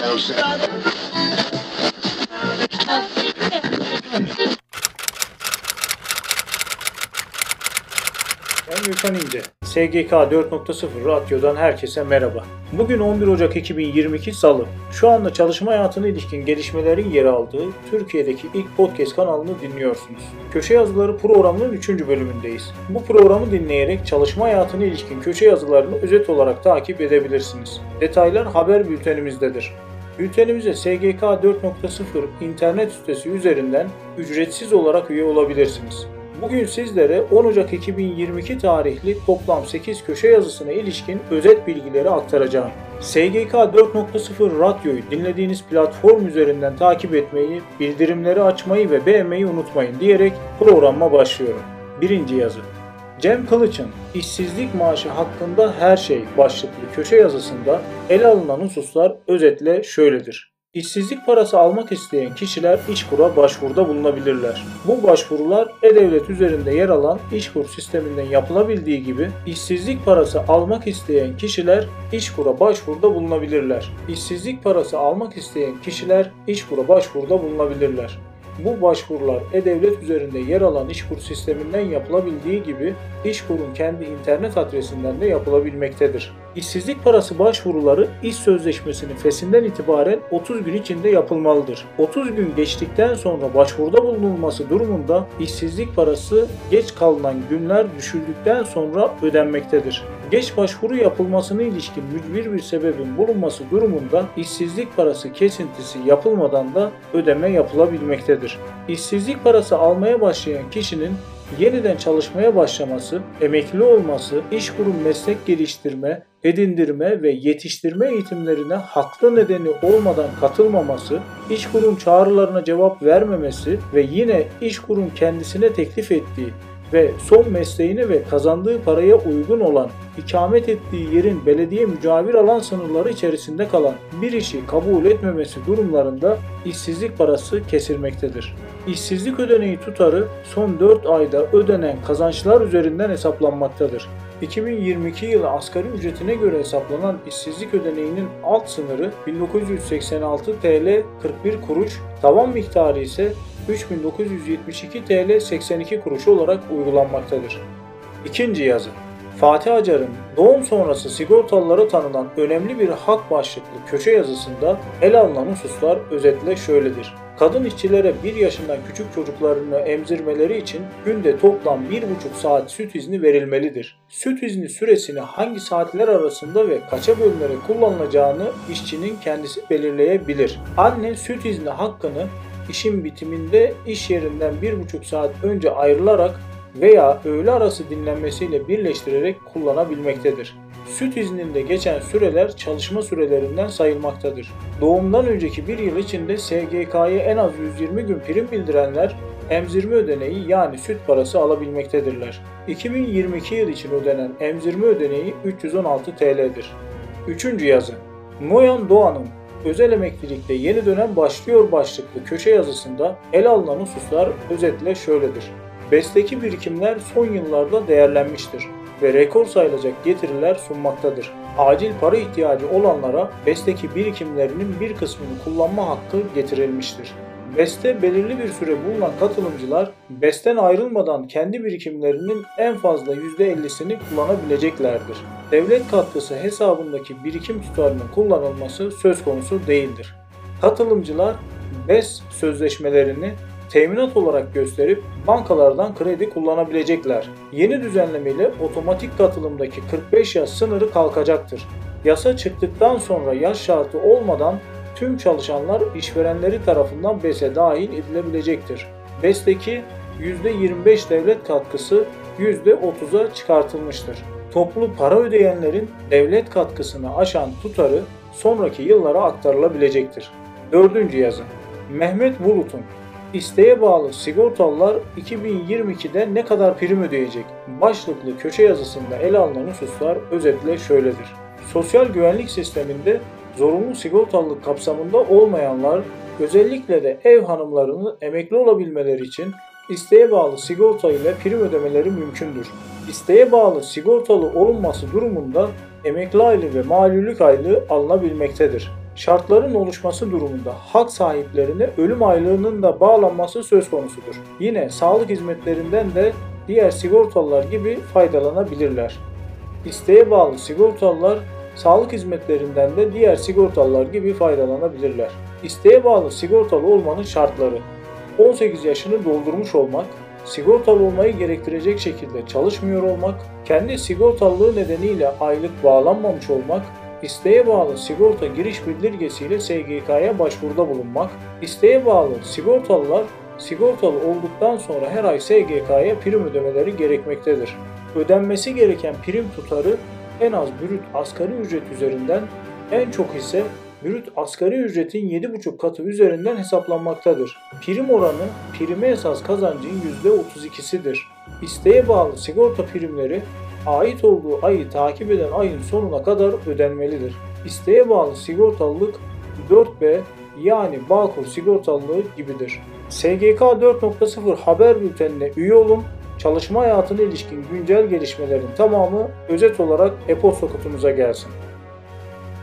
É Música Gülkan İnce. SGK 4.0 Radyo'dan herkese merhaba. Bugün 11 Ocak 2022 Salı. Şu anda çalışma hayatına ilişkin gelişmelerin yer aldığı Türkiye'deki ilk podcast kanalını dinliyorsunuz. Köşe Yazıları programının 3. bölümündeyiz. Bu programı dinleyerek çalışma hayatına ilişkin köşe yazılarını özet olarak takip edebilirsiniz. Detaylar haber bültenimizdedir. Bültenimize SGK 4.0 internet sitesi üzerinden ücretsiz olarak üye olabilirsiniz. Bugün sizlere 10 Ocak 2022 tarihli toplam 8 köşe yazısına ilişkin özet bilgileri aktaracağım. SGK 4.0 Radyo'yu dinlediğiniz platform üzerinden takip etmeyi, bildirimleri açmayı ve beğenmeyi unutmayın diyerek programa başlıyorum. Birinci yazı. Cem Kılıç'ın işsizlik maaşı hakkında her şey başlıklı köşe yazısında ele alınan hususlar özetle şöyledir. İşsizlik parası almak isteyen kişiler İşkur'a başvuruda bulunabilirler. Bu başvurular E-Devlet üzerinde yer alan İşkur sisteminden yapılabildiği gibi işsizlik parası almak isteyen kişiler İşkur'a başvuruda bulunabilirler. İşsizlik parası almak isteyen kişiler İşkur'a başvuruda bulunabilirler. Bu başvurular E-Devlet üzerinde yer alan İşkur sisteminden yapılabildiği gibi İşkur'un kendi internet adresinden de yapılabilmektedir. İşsizlik parası başvuruları iş sözleşmesinin fesinden itibaren 30 gün içinde yapılmalıdır. 30 gün geçtikten sonra başvuruda bulunulması durumunda işsizlik parası geç kalınan günler düşüldükten sonra ödenmektedir. Geç başvuru yapılmasına ilişkin mücbir bir sebebin bulunması durumunda işsizlik parası kesintisi yapılmadan da ödeme yapılabilmektedir. İşsizlik parası almaya başlayan kişinin yeniden çalışmaya başlaması, emekli olması, iş kurum meslek geliştirme, edindirme ve yetiştirme eğitimlerine haklı nedeni olmadan katılmaması, iş kurum çağrılarına cevap vermemesi ve yine iş kurum kendisine teklif ettiği ve son mesleğine ve kazandığı paraya uygun olan ikamet ettiği yerin belediye mücavir alan sınırları içerisinde kalan bir işi kabul etmemesi durumlarında işsizlik parası kesilmektedir. İşsizlik ödeneği tutarı son 4 ayda ödenen kazançlar üzerinden hesaplanmaktadır. 2022 yılı asgari ücretine göre hesaplanan işsizlik ödeneğinin alt sınırı 1986 TL 41 kuruş, tavan miktarı ise 3972 TL 82 kuruş olarak uygulanmaktadır. İkinci yazı Fatih Acar'ın doğum sonrası sigortalılara tanınan önemli bir hak başlıklı köşe yazısında ele alınan hususlar özetle şöyledir. Kadın işçilere 1 yaşından küçük çocuklarını emzirmeleri için günde toplam 1,5 saat süt izni verilmelidir. Süt izni süresini hangi saatler arasında ve kaça bölünerek kullanılacağını işçinin kendisi belirleyebilir. Anne süt izni hakkını işin bitiminde iş yerinden 1,5 saat önce ayrılarak veya öğle arası dinlenmesiyle birleştirerek kullanabilmektedir. Süt izninde geçen süreler çalışma sürelerinden sayılmaktadır. Doğumdan önceki bir yıl içinde SGK'ya en az 120 gün prim bildirenler emzirme ödeneği yani süt parası alabilmektedirler. 2022 yıl için ödenen emzirme ödeneği 316 TL'dir. Üçüncü yazı Noyan Doğan'ın Özel emeklilikte yeni dönem başlıyor başlıklı köşe yazısında ele alınan hususlar özetle şöyledir. Besteki birikimler son yıllarda değerlenmiştir ve rekor sayılacak getiriler sunmaktadır. Acil para ihtiyacı olanlara besteki birikimlerinin bir kısmını kullanma hakkı getirilmiştir. BES'te belirli bir süre bulunan katılımcılar BES'ten ayrılmadan kendi birikimlerinin en fazla %50'sini kullanabileceklerdir. Devlet katkısı hesabındaki birikim tutarının kullanılması söz konusu değildir. Katılımcılar BES sözleşmelerini teminat olarak gösterip bankalardan kredi kullanabilecekler. Yeni düzenlemeyle otomatik katılımdaki 45 yaş sınırı kalkacaktır. Yasa çıktıktan sonra yaş şartı olmadan tüm çalışanlar işverenleri tarafından BES'e dahil edilebilecektir. BES'teki %25 devlet katkısı %30'a çıkartılmıştır. Toplu para ödeyenlerin devlet katkısını aşan tutarı sonraki yıllara aktarılabilecektir. Dördüncü yazı Mehmet Bulut'un İsteğe bağlı sigortalılar 2022'de ne kadar prim ödeyecek? Başlıklı köşe yazısında ele alınan hususlar özetle şöyledir. Sosyal güvenlik sisteminde zorunlu sigortalılık kapsamında olmayanlar özellikle de ev hanımlarının emekli olabilmeleri için isteğe bağlı sigorta ile prim ödemeleri mümkündür. İsteğe bağlı sigortalı olunması durumunda emekli aylığı ve malulük aylığı alınabilmektedir. Şartların oluşması durumunda hak sahiplerine ölüm aylığının da bağlanması söz konusudur. Yine sağlık hizmetlerinden de diğer sigortalılar gibi faydalanabilirler. İsteğe bağlı sigortalılar sağlık hizmetlerinden de diğer sigortalılar gibi faydalanabilirler. İsteğe bağlı sigortalı olmanın şartları 18 yaşını doldurmuş olmak, sigortalı olmayı gerektirecek şekilde çalışmıyor olmak, kendi sigortalılığı nedeniyle aylık bağlanmamış olmak, isteğe bağlı sigorta giriş bildirgesiyle SGK'ya başvuruda bulunmak, isteğe bağlı sigortalılar sigortalı olduktan sonra her ay SGK'ya prim ödemeleri gerekmektedir. Ödenmesi gereken prim tutarı en az brüt asgari ücret üzerinden, en çok ise brüt asgari ücretin 7,5 katı üzerinden hesaplanmaktadır. Prim oranı prime esas kazancın %32'sidir. İsteğe bağlı sigorta primleri ait olduğu ayı takip eden ayın sonuna kadar ödenmelidir. İsteğe bağlı sigortalılık 4B yani Bağkur sigortalılığı gibidir. SGK 4.0 haber bültenine üye olun. Çalışma hayatına ilişkin güncel gelişmelerin tamamı özet olarak e-posta kutunuza gelsin.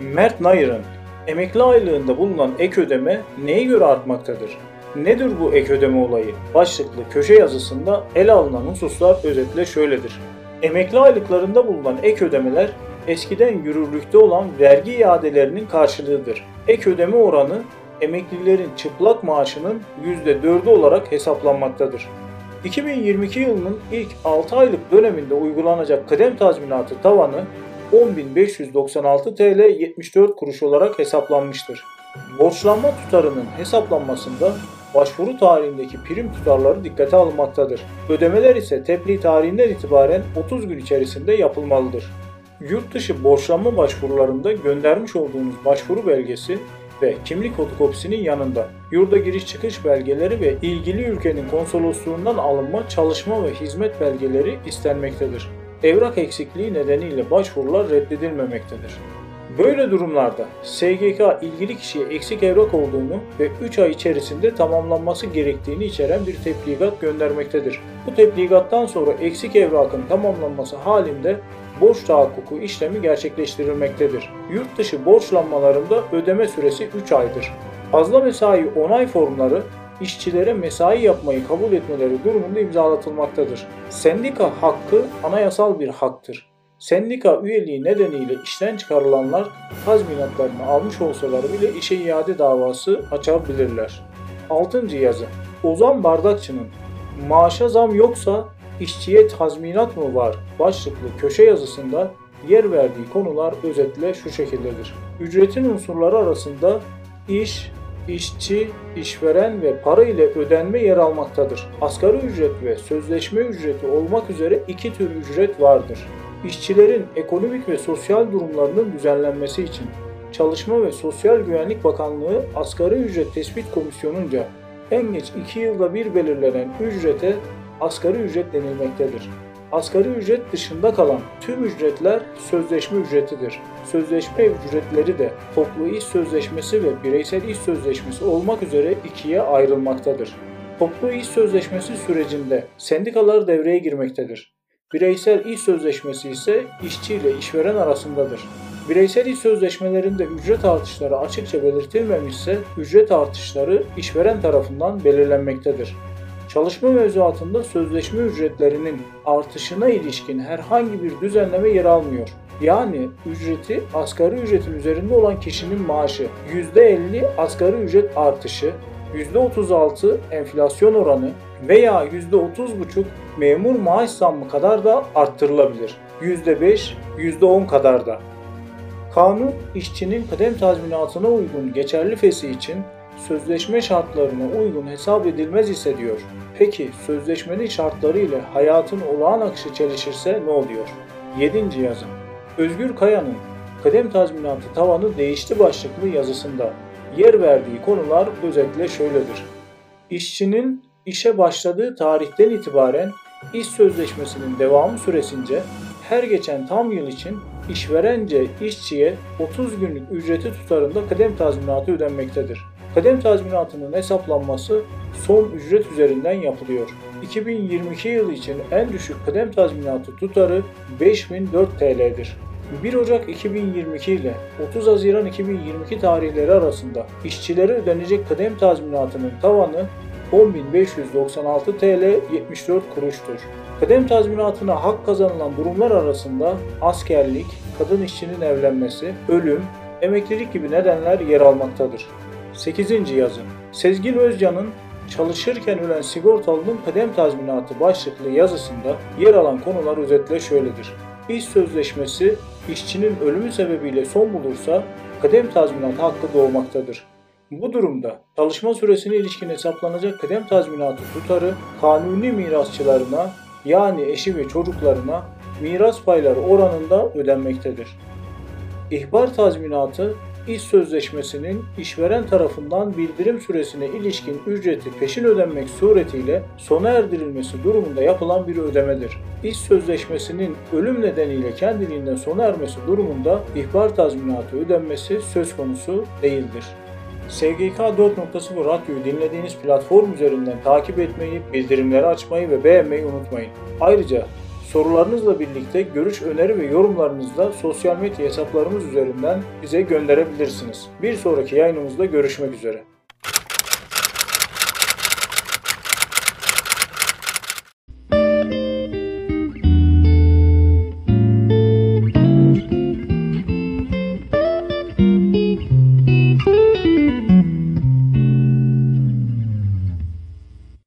Mert Nayır'ın emekli aylığında bulunan ek ödeme neye göre artmaktadır? Nedir bu ek ödeme olayı? Başlıklı köşe yazısında ele alınan hususlar özetle şöyledir. Emekli aylıklarında bulunan ek ödemeler eskiden yürürlükte olan vergi iadelerinin karşılığıdır. Ek ödeme oranı emeklilerin çıplak maaşının %4'ü olarak hesaplanmaktadır. 2022 yılının ilk 6 aylık döneminde uygulanacak kıdem tazminatı tavanı 10.596 TL 74 kuruş olarak hesaplanmıştır. Borçlanma tutarının hesaplanmasında başvuru tarihindeki prim tutarları dikkate alınmaktadır. Ödemeler ise tebliğ tarihinden itibaren 30 gün içerisinde yapılmalıdır. Yurt dışı borçlanma başvurularında göndermiş olduğunuz başvuru belgesi ve kimlik fotokopisinin yanında yurda giriş çıkış belgeleri ve ilgili ülkenin konsolosluğundan alınma çalışma ve hizmet belgeleri istenmektedir. Evrak eksikliği nedeniyle başvurular reddedilmemektedir. Böyle durumlarda SGK ilgili kişiye eksik evrak olduğunu ve 3 ay içerisinde tamamlanması gerektiğini içeren bir tebligat göndermektedir. Bu tebligattan sonra eksik evrakın tamamlanması halinde borç tahakkuku işlemi gerçekleştirilmektedir. Yurt dışı borçlanmalarında ödeme süresi 3 aydır. Fazla mesai onay formları işçilere mesai yapmayı kabul etmeleri durumunda imzalatılmaktadır. Sendika hakkı anayasal bir haktır. Sendika üyeliği nedeniyle işten çıkarılanlar tazminatlarını almış olsalar bile işe iade davası açabilirler. 6. yazı Ozan Bardakçı'nın maaşa zam yoksa işçiye tazminat mı var başlıklı köşe yazısında yer verdiği konular özetle şu şekildedir. Ücretin unsurları arasında iş, işçi, işveren ve para ile ödenme yer almaktadır. Asgari ücret ve sözleşme ücreti olmak üzere iki tür ücret vardır. İşçilerin ekonomik ve sosyal durumlarının düzenlenmesi için Çalışma ve Sosyal Güvenlik Bakanlığı Asgari Ücret Tespit Komisyonu'nca en geç 2 yılda bir belirlenen ücrete asgari ücret denilmektedir. Asgari ücret dışında kalan tüm ücretler sözleşme ücretidir. Sözleşme ücretleri de toplu iş sözleşmesi ve bireysel iş sözleşmesi olmak üzere ikiye ayrılmaktadır. Toplu iş sözleşmesi sürecinde sendikalar devreye girmektedir. Bireysel iş sözleşmesi ise işçi ile işveren arasındadır. Bireysel iş sözleşmelerinde ücret artışları açıkça belirtilmemişse ücret artışları işveren tarafından belirlenmektedir. Çalışma mevzuatında sözleşme ücretlerinin artışına ilişkin herhangi bir düzenleme yer almıyor. Yani ücreti asgari ücretin üzerinde olan kişinin maaşı %50 asgari ücret artışı, %36 enflasyon oranı veya %30,5 memur maaş zammı kadar da arttırılabilir. %5, %10 kadar da. Kanun işçinin kıdem tazminatına uygun geçerli fesi için sözleşme şartlarına uygun hesap edilmez ise diyor. Peki sözleşmenin şartları ile hayatın olağan akışı çelişirse ne oluyor? 7. yazı Özgür Kaya'nın Kıdem tazminatı tavanı değişti başlıklı yazısında yer verdiği konular özetle şöyledir. İşçinin işe başladığı tarihten itibaren iş sözleşmesinin devamı süresince her geçen tam yıl için işverence işçiye 30 günlük ücreti tutarında kıdem tazminatı ödenmektedir. Kıdem tazminatının hesaplanması son ücret üzerinden yapılıyor. 2022 yılı için en düşük kıdem tazminatı tutarı 5004 TL'dir. 1 Ocak 2022 ile 30 Haziran 2022 tarihleri arasında işçilere ödenecek kıdem tazminatının tavanı 10.596 TL 74 kuruştur. Kıdem tazminatına hak kazanılan durumlar arasında askerlik, kadın işçinin evlenmesi, ölüm, emeklilik gibi nedenler yer almaktadır. 8. yazı Sezgin Özcan'ın Çalışırken ölen sigortalının kıdem tazminatı başlıklı yazısında yer alan konular özetle şöyledir. İş sözleşmesi işçinin ölümü sebebiyle son bulursa kıdem tazminatı hakkı doğmaktadır. Bu durumda çalışma süresine ilişkin hesaplanacak kıdem tazminatı tutarı kanuni mirasçılarına yani eşi ve çocuklarına miras payları oranında ödenmektedir. İhbar tazminatı iş sözleşmesinin işveren tarafından bildirim süresine ilişkin ücreti peşin ödenmek suretiyle sona erdirilmesi durumunda yapılan bir ödemedir. İş sözleşmesinin ölüm nedeniyle kendiliğinden sona ermesi durumunda ihbar tazminatı ödenmesi söz konusu değildir. SGK 4.0 Radyo'yu dinlediğiniz platform üzerinden takip etmeyi, bildirimleri açmayı ve beğenmeyi unutmayın. Ayrıca sorularınızla birlikte görüş, öneri ve yorumlarınızı da sosyal medya hesaplarımız üzerinden bize gönderebilirsiniz. Bir sonraki yayınımızda görüşmek üzere.